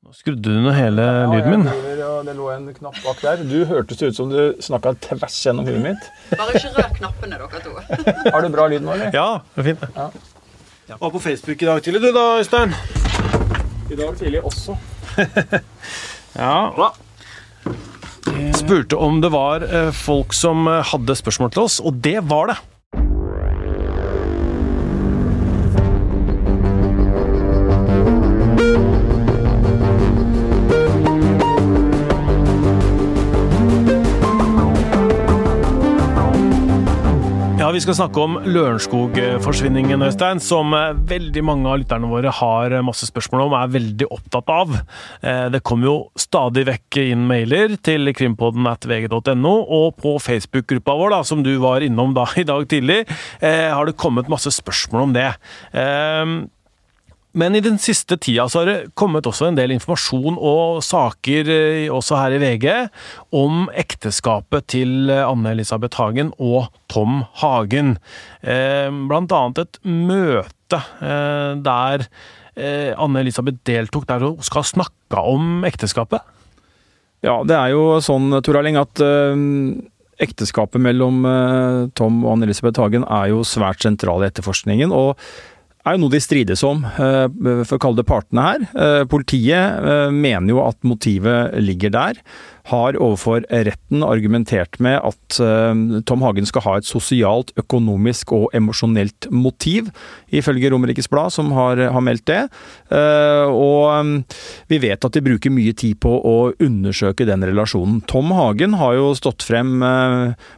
Nå skrudde du ned hele lyden min. Ja, det lå en knapp bak der. Du hørtes ut som du snakka tvers gjennom huet mitt. Bare ikke rør knappene, dere to. Har du bra lyd nå, eller? Ja, det er fint. Ja. Ja. Var på Facebook i dag tidlig, du da, Øystein? I dag tidlig også. Ja. Spurte om det var eh, folk som eh, hadde spørsmål til oss, og det var det. Vi skal snakke om Lørenskog-forsvinningen, Øystein, som eh, veldig mange av lytterne våre har eh, masse spørsmål om og er veldig opptatt av. Eh, Det kommer jo stadig vekk inn mailer til krimpodden at vg.no, og på Facebook-gruppa vår, da, som du var innom da i dag tidlig, har det kommet masse spørsmål om det. Men i den siste tida så har det kommet også en del informasjon og saker, eh, også her i VG, om ekteskapet til eh, Anne-Elisabeth Hagen og Tom Hagen. Eh, blant annet et møte der Anne-Elisabeth deltok, der hun skal snakke om ekteskapet. Ja, det er jo sånn, Tor Erling, at ekteskapet mellom Tom og Anne-Elisabeth Hagen er jo svært sentral i etterforskningen. og er jo noe de strides om, eh, for å kalle det partene her. Eh, politiet eh, mener jo at motivet ligger der har overfor retten argumentert med at Tom Hagen skal ha et sosialt, økonomisk og emosjonelt motiv, ifølge Romerikes Blad, som har, har, meldt det. Og vi vet at de bruker mye tid på å undersøke den relasjonen. Tom Hagen har jo stått frem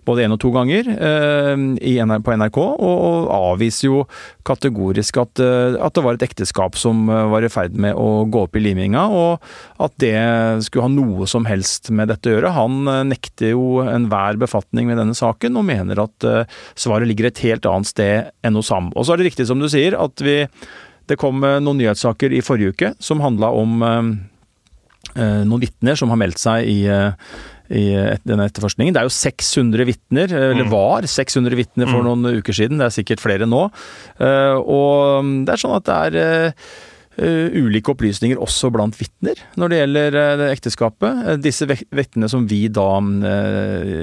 både én og to ganger på NRK, og avviser jo kategorisk at, eh, at, det var et ekteskap som eh, var i ferd med å gå opp i liminga, og at det skulle ha noe som helst med dette å gjøre. Han eh, nekter jo enhver befatning med denne saken, og mener at svaret ligger et helt annet sted enn hos ham. Og så er det riktig som du sier, at vi, det kom noen nyhetssaker i forrige uke som handla om noen vitner som har meldt seg i i denne etterforskningen. Det er jo 600 vitner, eller mm. var 600 vitner for mm. noen uker siden. Det er sikkert flere nå. Eh, og det er sånn at det er ulike opplysninger også blant vitner når det gjelder uh, ekteskapet. Uh, disse vitnene som vi da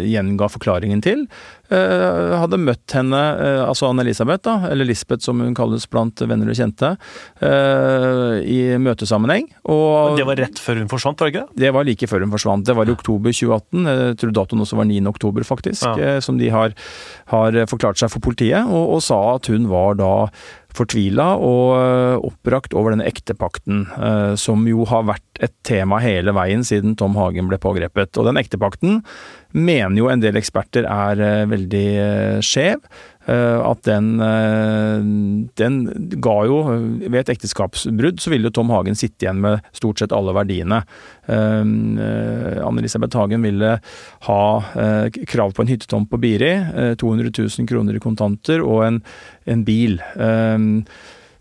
gjenga forklaringen til, hadde møtt henne, altså Anne-Elisabeth, da, eller Lisbeth som hun kalles blant venner og kjente, i møtesammenheng. Og det var rett før hun forsvant, var det ikke det? Det var like før hun forsvant. Det var i oktober 2018. Jeg tror datoen også var 9. oktober, faktisk, ja. som de har, har, forklart seg for politiet, og, og sa at hun var da fortvila og eh, oppbrakt over denne ektepakten, eh, som jo har vært et tema hele veien siden Tom Hagen ble pågrepet. Og den ektepakten mener jo en del eksperter er eh, veldig skjev. At den, den ga jo Ved et ekteskapsbrudd så ville jo Tom Hagen sitte igjen med stort sett alle verdiene. Anne-Elisabeth Hagen ville ha krav på en hyttetomt på Biri, 200 000 kroner i kontanter og en en bil.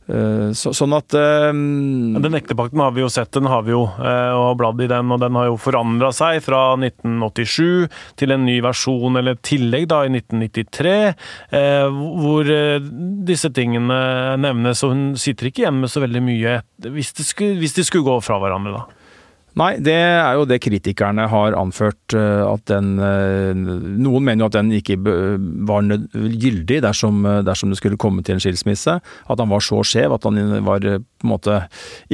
Uh, så, sånn at um, Den ektepakten har vi jo sett, den har vi jo uh, og bladd i den, og den har jo forandra seg fra 1987 til en ny versjon, eller tillegg, da, i 1993, uh, hvor disse tingene nevnes, og hun sitter ikke igjen med så veldig mye hvis de skulle, hvis de skulle gå fra hverandre, da. Nei, det er jo det kritikerne har anført. Eh, at den eh, Noen mener jo at den ikke var gyldig dersom, eh, dersom, det skulle komme til en skilsmisse. At han var så skjev at han var på en måte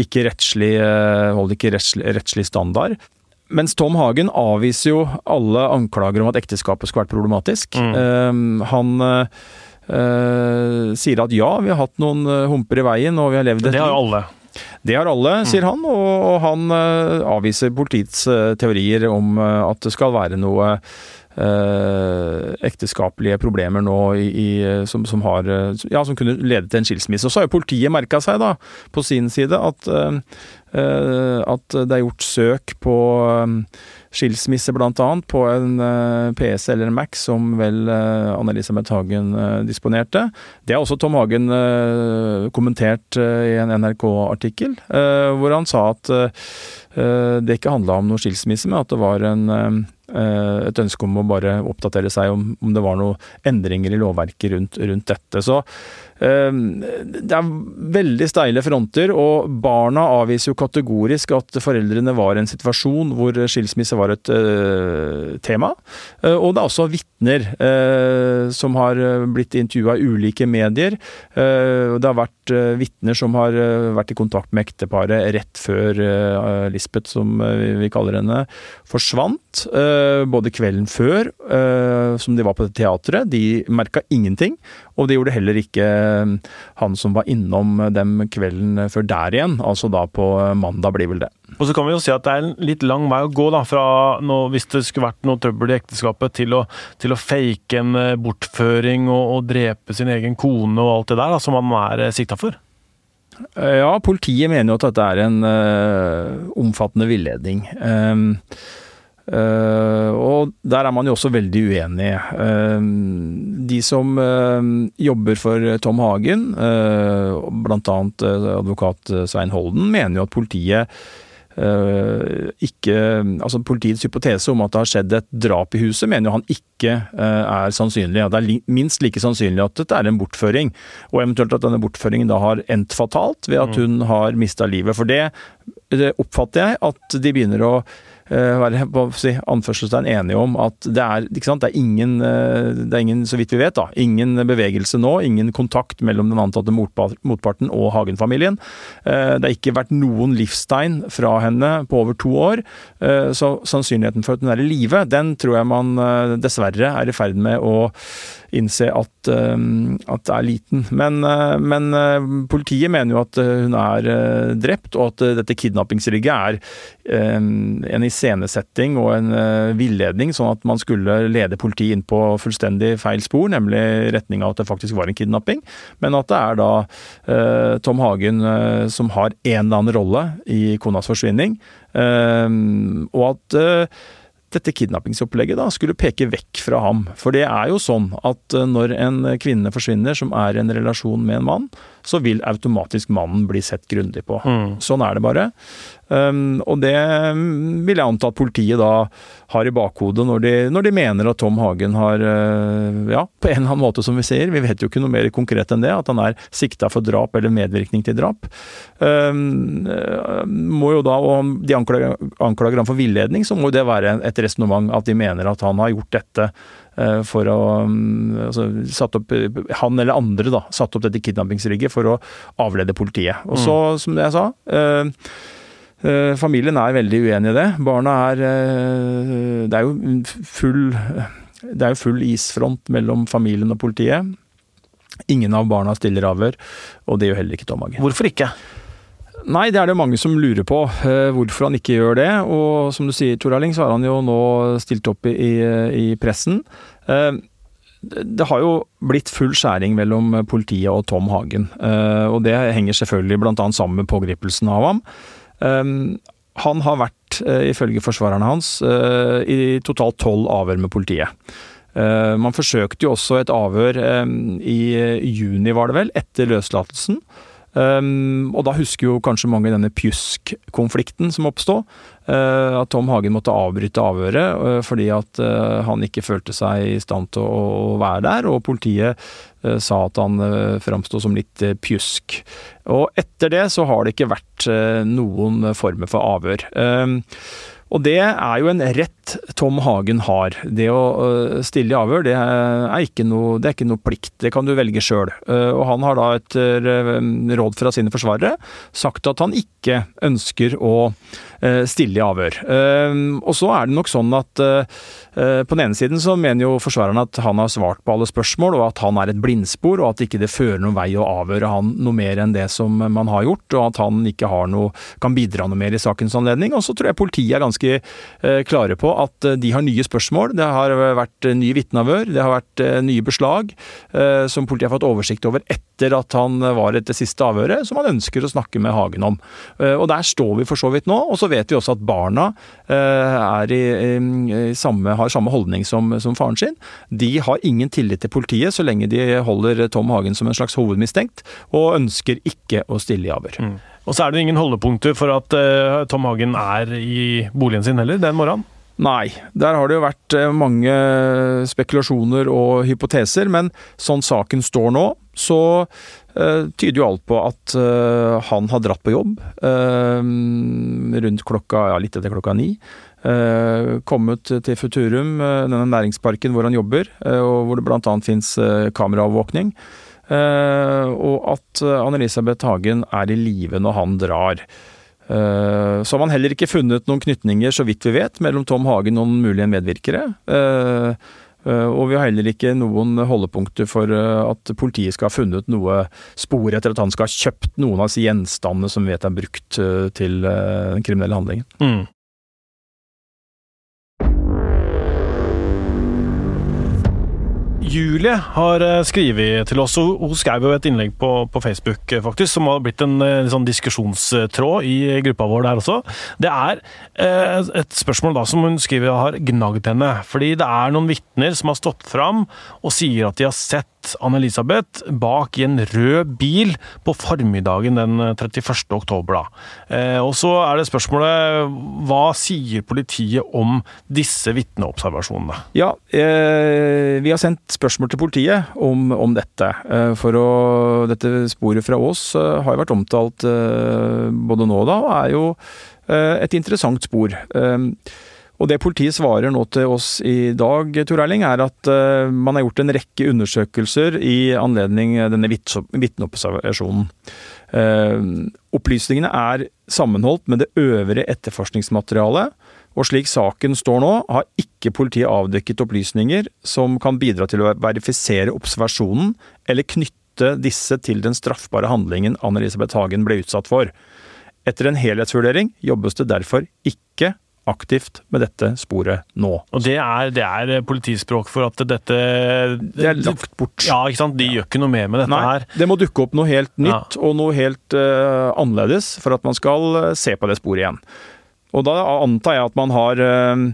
ikke rettslig holdt ikke rettslig, standard. Mens Tom Hagen avviser jo alle anklager om at ekteskapet skulle vært problematisk. Mm. han uh, sier at ja, vi har hatt noen humper i veien, og vi har levd et. Det har jo alle. Det har alle, mm. sier han, og han uh, avviser politiets uh, teorier om uh, at det skal være noe ekteskapelige problemer nå i, i, som, som, har, ja, som kunne lede til en skilsmisse. Og så har jo politiet merka seg, da, på sin side, at, at det er gjort søk på skilsmisse, bl.a. på en eh, PC eller en Mac som vel uh, Anne-Elisabeth Hagen uh, disponerte. Det har også Tom Hagen kommentert i en NRK-artikkel, hvor han sa at det ikke handla om noe skilsmisse, men at det var en, et ønske om å bare oppdatere seg om, om det var noen endringer i lovverket rundt, rundt dette. Så Ehm, det er veldig steile fronter, og barna avviser jo kategorisk at foreldrene var i en situasjon hvor skilsmisse var et tema. Og det er også vitner som har blitt intervjua i ulike medier. det har vært vitner som har vært i kontakt med ekteparet rett før Lisbeth, som vi kaller henne, forsvant. Både kvelden før, som de var på teatret. De merka ingenting. Og det gjorde heller ikke eh, han som var innom dem kvelden før der igjen, altså da på mandag, blir vel det. Og så kan vi jo si at det er en litt lang vei å gå da, fra noe, hvis det skulle vært noe trøbbel i ekteskapet, til å, til å fake en eh, bortføring og, og, drepe sin egen kone og alt det der da, som han er eh, sikta for. Ja, politiet mener jo at dette er en uh, omfattende villedning. Um, Uh, og der er man jo også veldig uenig. Uh, de som uh, jobber for Tom Hagen, uh, bl.a. advokat Svein Holden, mener jo at politiet ikke Altså politiets hypotese om at det har skjedd et drap i huset, mener jo han ikke er sannsynlig. Det er minst like sannsynlig at dette er en bortføring, og eventuelt at denne bortføringen da har endt fatalt ved at mm. hun har mista livet. For det, det oppfatter jeg at de begynner å si, anførselstegn enige om at det er? Det er, ingen, eh, det er ingen, så vidt vi vet, da, ingen bevegelse nå, ingen kontakt mellom den antatte motparten og Hagen-familien. Eh, det har ikke vært noen livstegn fra henne på over to år, så sannsynligheten for at hun er i live, den tror jeg man dessverre er i ferd med å innse at, at det er liten. Men, men, politiet mener jo at hun er drept, og at dette kidnappingsrigget er en iscenesetting og en villedning, sånn at man skulle lede politiet inn på fullstendig feil spor, nemlig retning av at det faktisk var en kidnapping. Men at det er da Tom Hagen som har en eller annen rolle i konas forsvinning, og at dette kidnappingsopplegget da skulle peke vekk fra ham. For det er jo sånn at eh, når en kvinne forsvinner som er i en relasjon med en mann, så vil automatisk mannen bli sett grundig på. Mm. Sånn er det bare. Um, og det vil jeg anta at politiet da har i bakhodet når de, når de mener at Tom Hagen har, uh, ja, på en eller annen måte, som vi sier, vi vet jo ikke noe mer konkret enn det, at han er sikta for drap eller medvirkning til drap. Um, må jo da, og de anklager, anklager ham for villedning, så må det være et resonnement at de mener at han har gjort dette Eh, for å mm, altså, satt opp, Han eller andre da, satt opp dette kidnappingsrigget for å avlede politiet. Og så, mm. som jeg sa eh, Familien er veldig uenig i det. Barna er Det er jo full det er jo full isfront mellom familien og politiet. Ingen av barna stiller avhør, og det gjør heller ikke Tom Hagen. Hvorfor ikke? Nei, det er det mange som lurer på. Uh, hvorfor han ikke gjør det. Og som du sier, Tor Erling, så har han jo nå stilt opp i, i pressen. Det har jo blitt full skjæring mellom politiet og Tom Hagen. Og det henger selvfølgelig bl.a. sammen med pågripelsen av ham. Han har vært, ifølge forsvarerne hans, i totalt tolv avhør med politiet. Man forsøkte jo også et avhør i juni, var det vel, etter løslatelsen. Um, og da husker jo kanskje mange denne Pjusk-konflikten som oppstod. Uh, at Tom Hagen måtte avbryte avhøret uh, fordi at uh, han ikke følte seg i stand til å, å være der, og politiet sa at han uh, framsto som litt pjusk. Og etter det så har det ikke vært noen former for avhør. Uh, og det er jo en rett Tom Hagen har. Det å øh, stille i avhør, det er ikke noe, det ikke noe plikt. Det kan du velge sjøl. Øh, og han har da etter øh, råd fra sine forsvarere sagt at han ikke ønsker å stille i avhør. Og så er det nok sånn at på den ene siden så mener jo forsvarerne at han har svart på alle spørsmål, og at han er et blindspor, og at ikke det fører noen vei å avhøre han noe mer enn det som man har gjort, og at han ikke har noe, kan bidra noe mer i sakens anledning. Og så tror jeg politiet er ganske eh, klare på at eh, de har nye spørsmål. Det har vært eh, nye vitneavhør, det har vært nye beslag som politiet har fått oversikt over etter at han var etter siste avhøret, som han ønsker å snakke med Hagen om. Og der står vi for så vidt nå. Og så vet vi også at barna i, i samme, har samme holdning som, som, faren sin. De har ingen tillit til politiet så lenge de holder Tom Hagen som en slags hovedmistenkt, og ønsker ikke å stille i avhør. Mm. Og så er det ingen holdepunkter for at Tom Hagen er i boligen sin heller, den morgenen? Nei, der har det jo vært eh, mange spekulasjoner og hypoteser, men sånn saken står nå, så uh, tyder jo alt på at uh, han har dratt på jobb uh, rundt klokka, ja, litt etter klokka ni. kommet til Futurum, denne næringsparken hvor han jobber, og hvor det bl.a. fins kameraovervåkning. og at Anne-Elisabeth Hagen er i live når han drar. Eh, så har man heller ikke funnet noen knytninger, så vidt vi vet, mellom Tom Hagen og noen mulige medvirkere. Eh, eh, og vi har heller ikke noen holdepunkter for at politiet skal ha funnet noe spor etter at han skal ha kjøpt noen av disse gjenstandene som vi vet er brukt til den kriminelle handlingen. Mm. Julie har eh, skrevet til oss, hun skrev jo et innlegg på, på, Facebook eh, faktisk, som har blitt en, en eh, sånn diskusjonstråd i gruppa vår der også. Det er eh, et spørsmål da som hun skriver har gnagd henne. Fordi det er noen vitner som har stått fram og sier at de har sett Anne-Elisabeth bak i en rød bil på formiddagen den 31. oktober. Da. Eh, og så er det spørsmålet hva sier politiet om disse vitneobservasjonene? Ja, eh, vi har sendt spørsmål til politiet om, om dette. Eh, for å, dette sporet fra Ås eh, har jo vært omtalt eh, både nå og da, og er jo eh, et interessant spor. Og Det politiet svarer nå til oss i dag, Tor Erling, er at uh, man har gjort en rekke undersøkelser i anledning denne vitneobservasjonen. Uh, opplysningene er sammenholdt med det øvrige etterforskningsmaterialet, og slik saken står nå, har ikke politiet avdekket opplysninger som kan bidra til å verifisere observasjonen eller knytte disse til den straffbare handlingen Anne-Elisabeth Hagen ble utsatt for. Etter en helhetsvurdering jobbes det derfor ikke aktivt med dette sporet nå. Og det er, det er politispråk for at dette Det er lagt bort. Ja, ikke sant. De ja. gjør ikke noe mer med dette Nei, her. Det må dukke opp noe helt nytt ja. og noe helt uh, annerledes for at man skal uh, se på det sporet igjen. Og da antar jeg at man har Uh,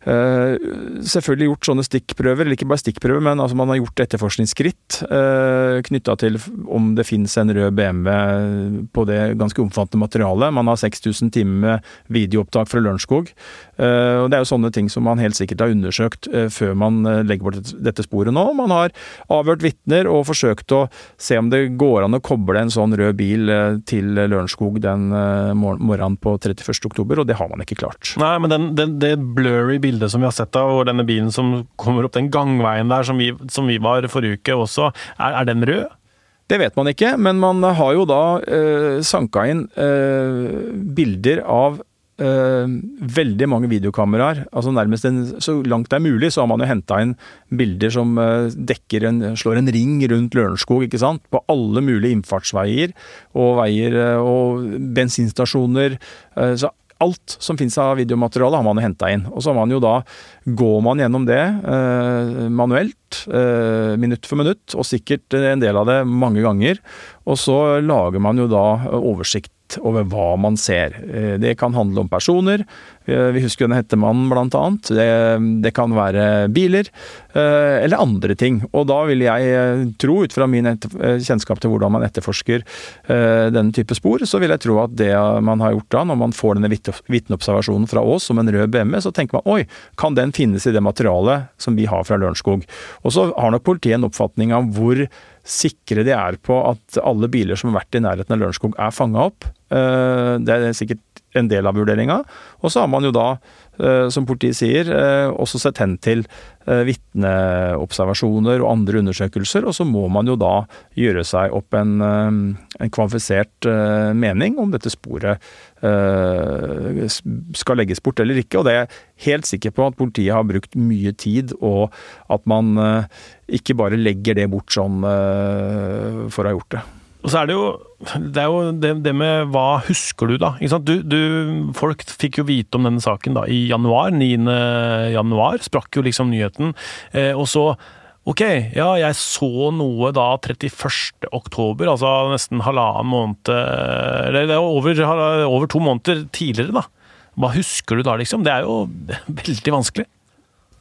selvfølgelig gjort sånne stikkprøver, eller ikke bare stikkprøver, men altså man har gjort etterforskningsskritt uh, knytta til om det finnes en rød BMW på det ganske omfattende materialet. Man har 6000 timer med videoopptak fra Lørenskog. Uh, og Det er jo sånne ting som man helt sikkert har undersøkt før man legger bort dette sporet nå. Man har avhørt vitner og forsøkt å se om det går an å koble en sånn rød bil til Lørenskog den morgenen på 31. oktober, og det har man ikke klart. Nei, men den, den, det blurry bildet bildet som vi har sett av, og denne bilen som kommer opp den gangveien der som vi, som vi var forrige uke også, er, er, den rød? Det vet man ikke, men man har jo da eh, sanka inn eh, bilder av eh, veldig mange videokameraer. altså nærmest en, Så langt det er mulig, så har man jo henta inn bilder som eh, dekker en, slår en ring rundt Lørenskog, ikke sant. På alle mulige innfartsveier og veier eh, og bensinstasjoner. Eh, så alt som finnes av videomateriale, har man jo henta inn. Og så man jo da, går man gjennom det eh, manuelt, eh, minutt for minutt, og sikkert en del av det mange ganger. Og så lager man jo da oversikt over hva man ser. Eh, det kan handle om personer. Eh, vi husker denne Hettemannen, blant annet. Det, det, kan være biler, eh, eller andre ting. Og da vil jeg tro, ut fra min kjennskap til hvordan man etterforsker denne type spor, så vil jeg tro at det man har gjort da, når man får denne vitneobservasjonen fra Ås som en rød BMW, så tenker man oi, kan den finnes i det materialet som vi har fra Lørenskog? Og så har nok politiet en oppfatning av hvor sikre de er på at alle biler som har vært i nærheten av Lørenskog er fanga opp. Eh, det er sikkert en del av vurderinga. Og så har man jo da, eh, som politiet sier, eh, også sett hen til vitneobservasjoner og andre undersøkelser, og så må man jo da gjøre seg opp en, en kvalifisert mening om dette sporet skal legges bort eller ikke. Og det er jeg helt sikker på at politiet har brukt mye tid, og at man ikke bare legger det bort sånn for å ha gjort det. Og så er det jo det, er jo det, det med hva husker du, da? Du, du, folk fikk jo vite om denne saken da i januar. 9. januar sprakk jo liksom nyheten. Eh, og så Ok, ja, jeg så noe da 31. oktober, altså nesten halvannen måned Eller det er over, over to måneder tidligere, da. Hva husker du da, liksom? Det er jo veldig vanskelig.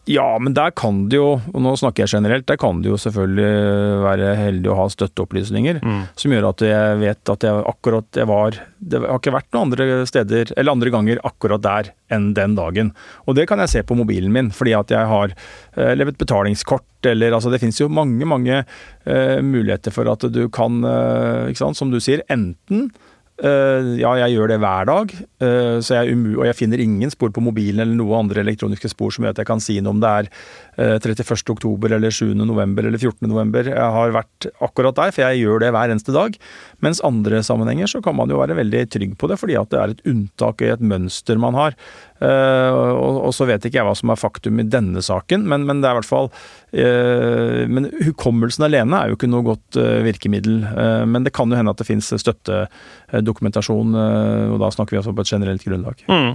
Ja, men der kan det jo, og nå snakker jeg generelt, der kan det jo selvfølgelig være heldig å ha støtteopplysninger Mm. som gjør at jeg vet at jeg akkurat jeg var Det har ikke vært noen andre steder, eller andre ganger akkurat der enn den dagen. Og det kan jeg se på mobilen min, fordi at jeg har eh, eller et betalingskort, eller altså Det finnes jo mange, mange uh, muligheter for at du kan, uh, ikke sant, som du sier, enten Eh, ja, jeg gjør det hver dag, eh, jeg og jeg finner ingen spor på mobilen eller noe andre elektroniske spor som gjør at jeg kan si noe om det er eh, 31. oktober eller 7. november eller 14. november. Jeg har vært akkurat der, for jeg gjør det hver eneste dag. Mens andre sammenhenger så kan man jo være veldig trygg på det, fordi at det er et unntak i et mønster man har. Eh, og, så vet ikke jeg hva som er faktum i denne saken, men, men det er i hvert fall eh, Men hukommelsen alene er jo ikke noe godt eh, virkemiddel. Eh, men det kan jo hende at det fins støttedokumentasjon, eh, og da snakker vi altså på et generelt grunnlag. Mm.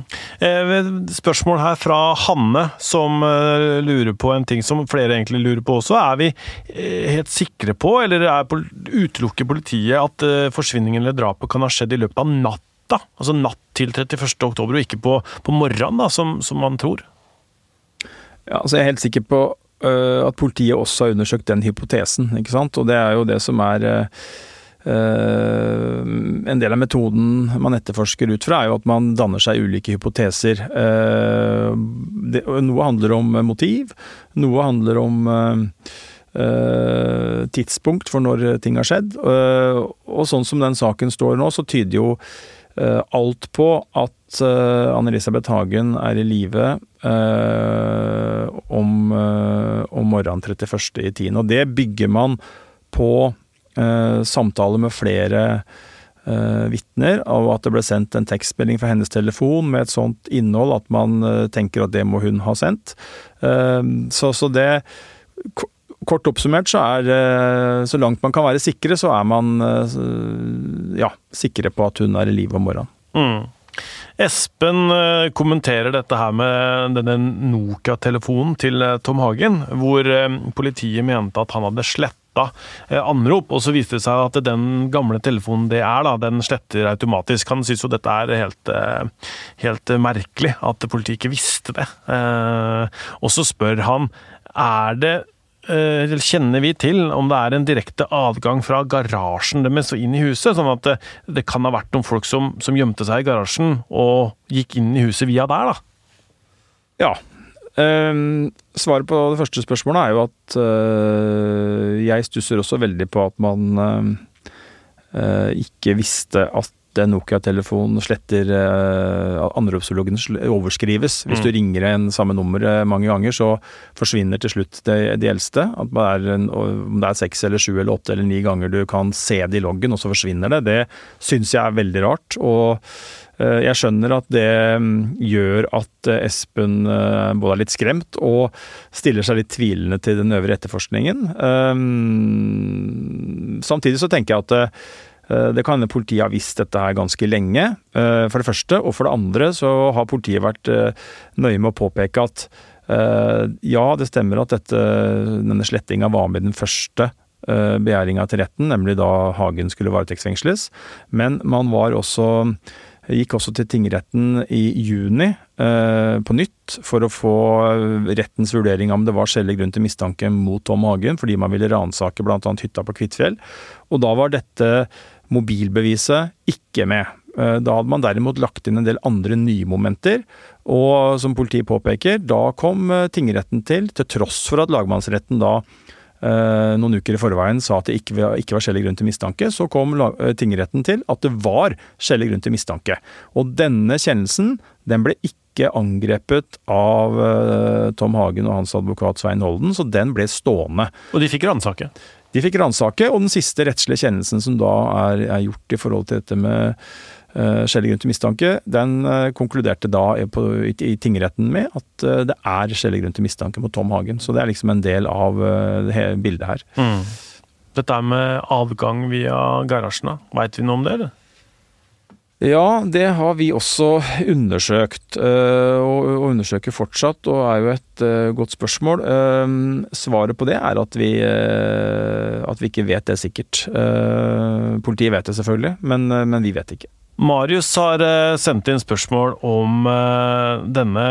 Eh, spørsmål her fra Hanne, som eh, lurer på en ting som flere egentlig lurer på også. Er vi eh, helt sikre på, eller er utelukker politiet at eh, forsvinningen eller drapet kan ha skjedd i løpet av natta? Altså natt til 31. oktober, og ikke på, på morgenen, da, som, som man tror? Ja, altså jeg er helt sikker på uh, at politiet også har undersøkt den hypotesen, ikke sant. Og det er jo det som er øh, En del av metoden man etterforsker ut fra, er jo at man danner seg ulike hypoteser. Det, noe handler om motiv, noe handler om uh, tidspunkt for når ting har skjedd. og sånn som den saken står nå, så tyder jo alt på at Anne-Elisabeth Hagen er i live om, om morgenen 31.10. Og det bygger man på samtaler med flere uh, vitner, og at det ble sendt en tekstmelding fra hennes telefon med et sånt innhold at man uh, tenker at det må hun ha sendt. Så, så, det Kort oppsummert så er så langt man kan være sikre, så er man ja, sikre på at hun er i live om morgenen. Mm. Espen kommenterer dette her med denne Nokia-telefonen til Tom Hagen, hvor politiet mente at han hadde sletta anrop, og så viste det seg at den gamle telefonen det er, da, den sletter automatisk. Han syns jo dette er helt, helt merkelig, at politiet ikke visste det. Og så spør han er det kjenner vi til om det er en direkte adgang fra garasjen deres og inn i huset, sånn at det, det kan ha vært noen folk som, som, gjemte seg i garasjen og gikk inn i huset via der, da? Ja. Um, svaret på det første spørsmålet er jo at uh, jeg stusser også veldig på at man uh, ikke visste at en Nokia-telefon sletter uh, anropsloggen overskrives. Hvis mm. du ringer en samme nummer mange ganger, så forsvinner til slutt de, de eldste. At det en, om det er seks eller sju eller åtte eller ni ganger du kan se det i loggen, og så forsvinner det, det syns jeg er veldig rart. Og jeg skjønner at det um, gjør at uh, Espen både er litt skremt og stiller seg litt tvilende til den øvrige etterforskningen. Um, samtidig så tenker jeg at det kan hende politiet har visst dette her ganske lenge, for det første. Og for det andre så har politiet vært nøye med å påpeke at ja, det stemmer at dette, denne slettinga var med den første begjæringa til retten, nemlig da Hagen skulle varetektsfengsles. Men man var også Gikk også til tingretten i juni eh, på nytt for å få rettens vurdering av om det var skjellig grunn til mistanke mot Tom Hagen, fordi man ville ransake bl.a. hytta på Kvitfjell. Og da var dette mobilbeviset ikke med. Da hadde man derimot lagt inn en del andre nye momenter, og som politiet påpeker, da kom tingretten til, til tross for at lagmannsretten da noen uker i forveien sa at det ikke var, skjellig grunn til mistanke, så kom tingretten til at det var skjellig grunn til mistanke. Og denne kjennelsen den ble ikke angrepet av Tom Hagen og hans advokat Svein Holden, så den ble stående. Og de fikk ransake? De fikk ransake, og den siste rettslige kjennelsen som da er, er gjort i forhold til dette med skjellig grunn til mistanke, den uh, konkluderte da på, i, tingretten med at uh, det er skjellig grunn til mistanke mot Tom Hagen. Så det er liksom en del av det bildet her. Mm. Dette med adgang via garasjene. Veit vi noe om det, eller? Ja, det har vi også undersøkt, og undersøker fortsatt, og er jo et godt spørsmål. Svaret på det er at vi, at vi ikke vet det sikkert. Politiet vet det selvfølgelig, men, men vi vet ikke. Marius har eh, sendt inn spørsmål om eh, denne,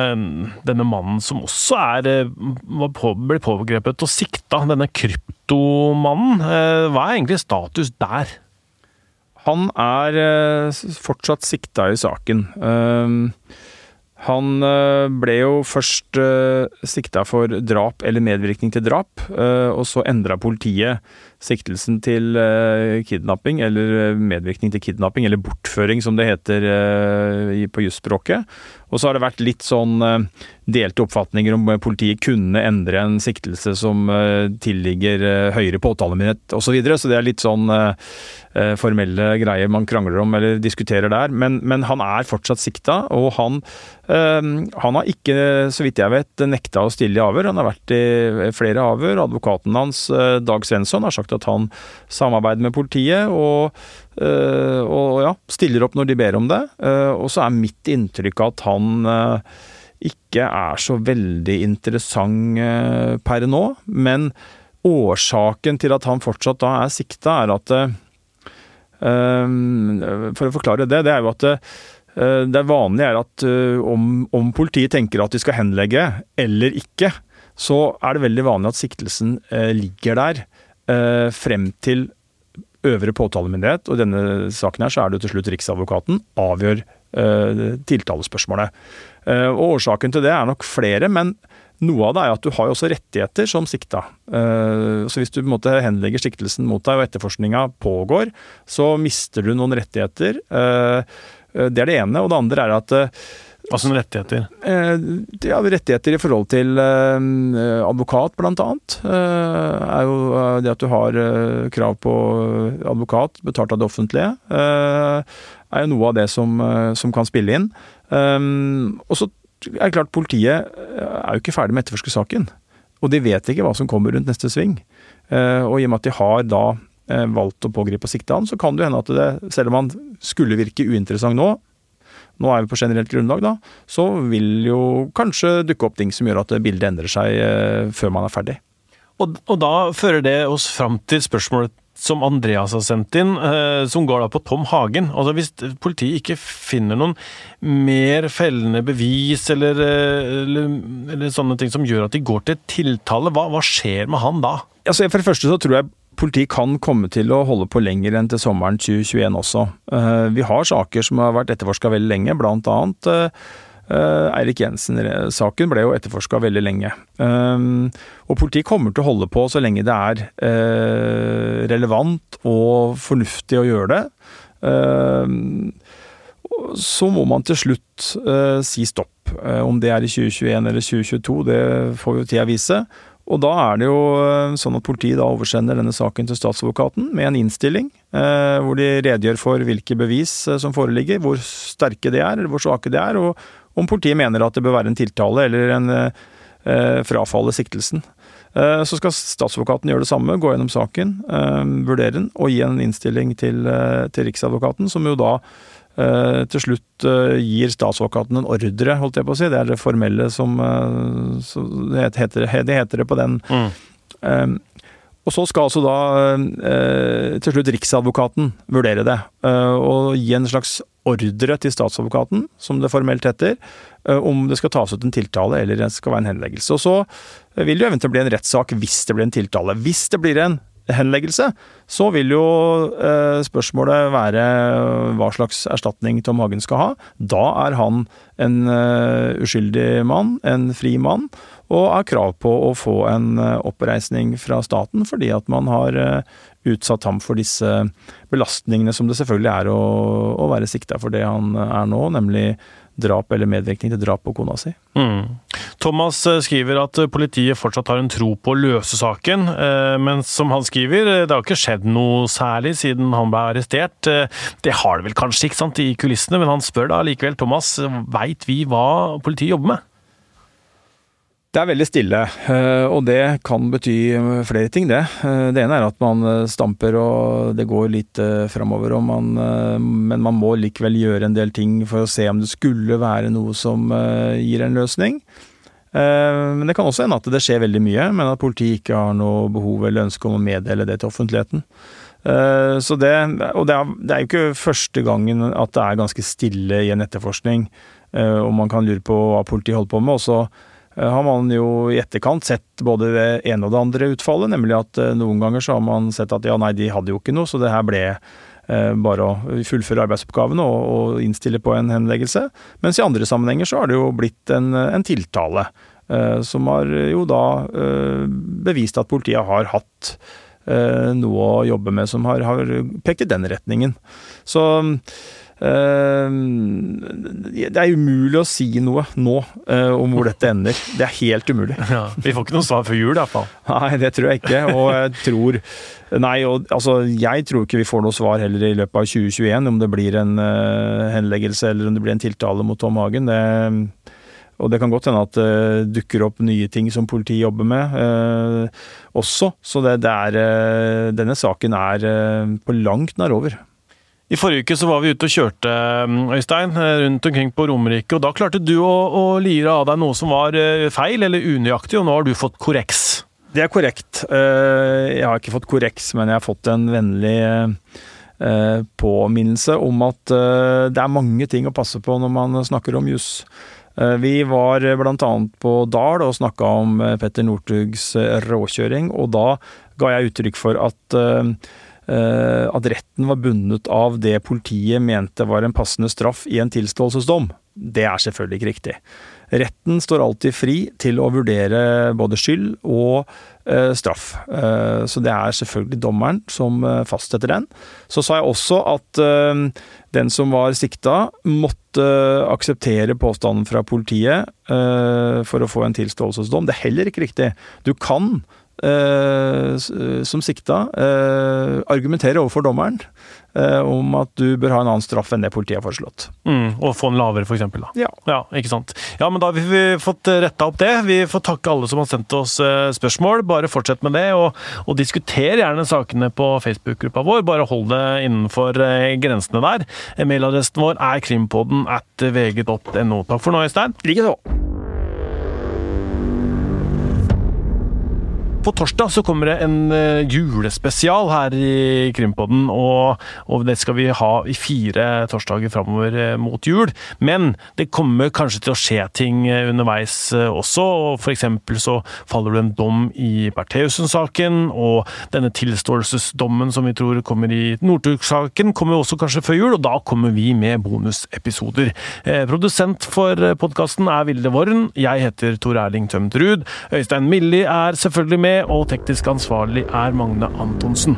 denne mannen som også er, eh, på, ble pågrepet og sikta, denne kryptomannen. Hva er egentlig status der? Han er fortsatt sikta i saken. Han ble jo først sikta for drap eller medvirkning til drap, og så endra politiet siktelsen til uh, kidnapping, eller medvirkning til kidnapping, eller bortføring som det heter uh, på jusspråket. Og så har det vært litt sånn delte oppfatninger om politiet kunne endre en siktelse som tilligger høyere påtalemyndighet osv. Så, videre. så det er litt sånn formelle greier man krangler om eller diskuterer der. Men, men han er fortsatt sikta, og han, han har ikke, så vidt jeg vet, nekta å stille i avhør. Han har vært i flere avhør. Advokaten hans, Dag Svensson, har sagt at han samarbeider med politiet og, øh, og ja, stiller opp når de ber om det. Øh, og så er mitt inntrykk at han øh, ikke er så veldig interessant per nå. Men årsaken til at han fortsatt da er sikta, er at For å forklare det, det er jo at det vanlige er at om, om politiet tenker at de skal henlegge eller ikke, så er det veldig vanlig at siktelsen ligger der eh, frem til øvre påtalemyndighet, og i denne saken her så er det til slutt Riksadvokaten, avgjør eh, tiltalespørsmålet. Eh, og Årsaken til det er nok flere, men noe av det er at du har jo også rettigheter som sikta. Eh, så hvis du på en måte henlegger siktelsen mot deg og etterforskninga pågår, så mister du noen rettigheter. Eh, eh, det er det ene. Og det andre er at hva slags rettigheter? Eh, ja, rettigheter i forhold til eh, advokat, blant annet. Eh, er jo det at du har krav på advokat betalt av det offentlige. er jo noe av det som, som kan spille inn. Og så er det klart, politiet er jo ikke ferdig med å etterforske saken. Og de vet ikke hva som kommer rundt neste sving. Og i og med at de har da valgt å pågripe og sikte han, så kan det hende at det, selv om han skulle virke uinteressant nå, nå er vi på generelt grunnlag, da, så vil jo kanskje dukke opp ting som gjør at bildet endrer seg eh, før man er ferdig. Og, og da fører det oss fram til spørsmålet som Andreas har sendt inn, eh, som går da på Tom Hagen. Altså Hvis politiet ikke finner noen mer fellende bevis eller, eh, eller, eller sånne ting som gjør at de går til tiltale, hva, hva skjer med han da? Altså For det første så tror jeg Politiet kan komme til å holde på lenger enn til sommeren 2021 også. Eh, vi har saker som har vært etterforska veldig lenge, blant annet eh, Eirik Jensen-saken ble jo etterforska veldig lenge. Eh, og politiet kommer til å holde på så lenge det er relevant og fornuftig å gjøre det. Så må man til slutt si stopp. Om det er i 2021 eller 2022, det får jo tida vise. Og da er det jo eh, sånn at politiet da oversender denne saken til statsadvokaten med en innstilling, eh, hvor de redegjør for hvilke bevis eh, som foreligger, hvor sterke de er, eller hvor svake de er, og om politiet mener at det bør være en tiltale eller en eh, frafalle siktelsen. Eh, så skal statsadvokaten gjøre det samme, gå gjennom saken, eh, vurdere den og gi en innstilling til, til Riksadvokaten, som jo da til slutt uh, gir statsadvokaten en ordre, holdt jeg på å si. Det er det formelle som uh, det, heter, det, heter, det på den. Mm. og så skal altså da til slutt Riksadvokaten vurdere det, og gi en slags ordre til statsadvokaten, som det formelt heter, om det skal tas ut en tiltale eller det skal være en henleggelse. Og så vil det jo eventuelt bli en rettssak hvis det blir en tiltale. Hvis det blir en henleggelse, så vil jo eh, spørsmålet være hva slags erstatning Tom Hagen skal ha. Da er han en uh, uskyldig mann, en fri mann, og har krav på å få en oppreisning fra staten fordi at man har utsatt ham for disse belastningene som det selvfølgelig er å være sikta for det han er nå, nemlig drap eller medvirkning til drap på kona si. Mm. Thomas eh, skriver at eh, politiet fortsatt har en tro på å løse saken, eh, men som han skriver, det har ikke skjedd noe særlig siden han ble arrestert. Det har det vel kanskje ikke sant, i kulissene, men han spør da likevel, Thomas, veit vi hva politiet jobber med? Det er veldig stille, eh, og det kan bety flere ting, det. Eh, det ene er at man eh, stamper og det går litt framover, men man må likevel gjøre en del ting for å se om det skulle være noe som gir en løsning. Men det kan også hende at det skjer veldig mye, men at politiet ikke har noe behov eller ønske om å meddele det til offentligheten. Eh, så det, og det er, jo ikke første gangen at det er ganske stille i en etterforskning, eh, og man kan lure på hva politiet holder på med. og så eh, har man jo i etterkant sett både det ene og det andre utfallet, nemlig at noen ganger så har man sett at ja, nei, de hadde jo ikke noe, så det her ble bare å fullføre arbeidsoppgavene og, og, innstille på en henleggelse. Mens i andre sammenhenger så har det jo blitt en, en tiltale. Som har jo da bevist at politiet har hatt Eh, noe å jobbe med som har, har pekt i den retningen. Så eh, det er umulig å si noe nå eh, om hvor dette ender. Det er helt umulig. Ja, vi får ikke noe svar før jul, iallfall. Nei, det tror jeg ikke. Og jeg tror Nei, og, altså, jeg tror ikke vi får noe svar heller i løpet av 2021, om det blir en uh, henleggelse eller om det blir en tiltale mot Tom Hagen. Det, og det kan godt hende at det dukker opp nye ting som politiet jobber med uh, også. Så det, det er, denne saken er på langt nær over. I forrige uke så var vi ute og kjørte um, Øystein, rundt omkring på Romerike. og Da klarte du å, å lire av deg noe som var feil eller unøyaktig, og nå har du fått korreks. Det er korrekt. Jeg har ikke fått korreks, men jeg har fått en vennlig påminnelse om at det er mange ting å passe på når man snakker om juss. Eh, vi var bl.a. på Dal og snakka om eh, Petter Northugs eh, råkjøring, og da ga jeg uttrykk for at at retten var bundet av det politiet mente var en passende straff i en tilståelsesdom. Det er selvfølgelig ikke riktig. Retten står alltid fri til å vurdere både skyld og eh, straff. Eh, så det er selvfølgelig dommeren som eh, fastsetter den. Så sa jeg også at den som var sikta, måtte akseptere påstanden fra politiet for å få en tilståelsesdom. Det er heller ikke riktig. Du kan Eh, som sikta eh, argumentere overfor dommeren eh, om at du bør ha en annen straff enn det politiet har foreslått. Mm, og få en lavere, f.eks. Ja. ja. Ikke sant. Ja, men da har vi fått retta opp det. Vi får takke alle som har sendt oss spørsmål. Bare fortsett med det, og, og diskuter gjerne sakene på Facebook-gruppa vår. Bare hold det innenfor grensene der. Mailadressen vår er krimpodden at vg.no. Takk for nå, Øystein. Likeså. På torsdag så kommer det en uh, julespesial her i Krimpodden, og, og, det skal vi ha i fire torsdager framover uh, mot jul. Men det kommer kanskje til å skje ting uh, underveis også, og eksempel så faller det en dom i Bertheussen-saken, og denne tilståelsesdommen som vi tror kommer i Northug-saken, kommer også kanskje før jul, og da kommer vi med bonusepisoder. produsent for podkasten er Vilde Worren, jeg heter Tor Erling Tømt Ruud, Øystein Milli er selvfølgelig og teknisk ansvarlig er Magne Antonsen.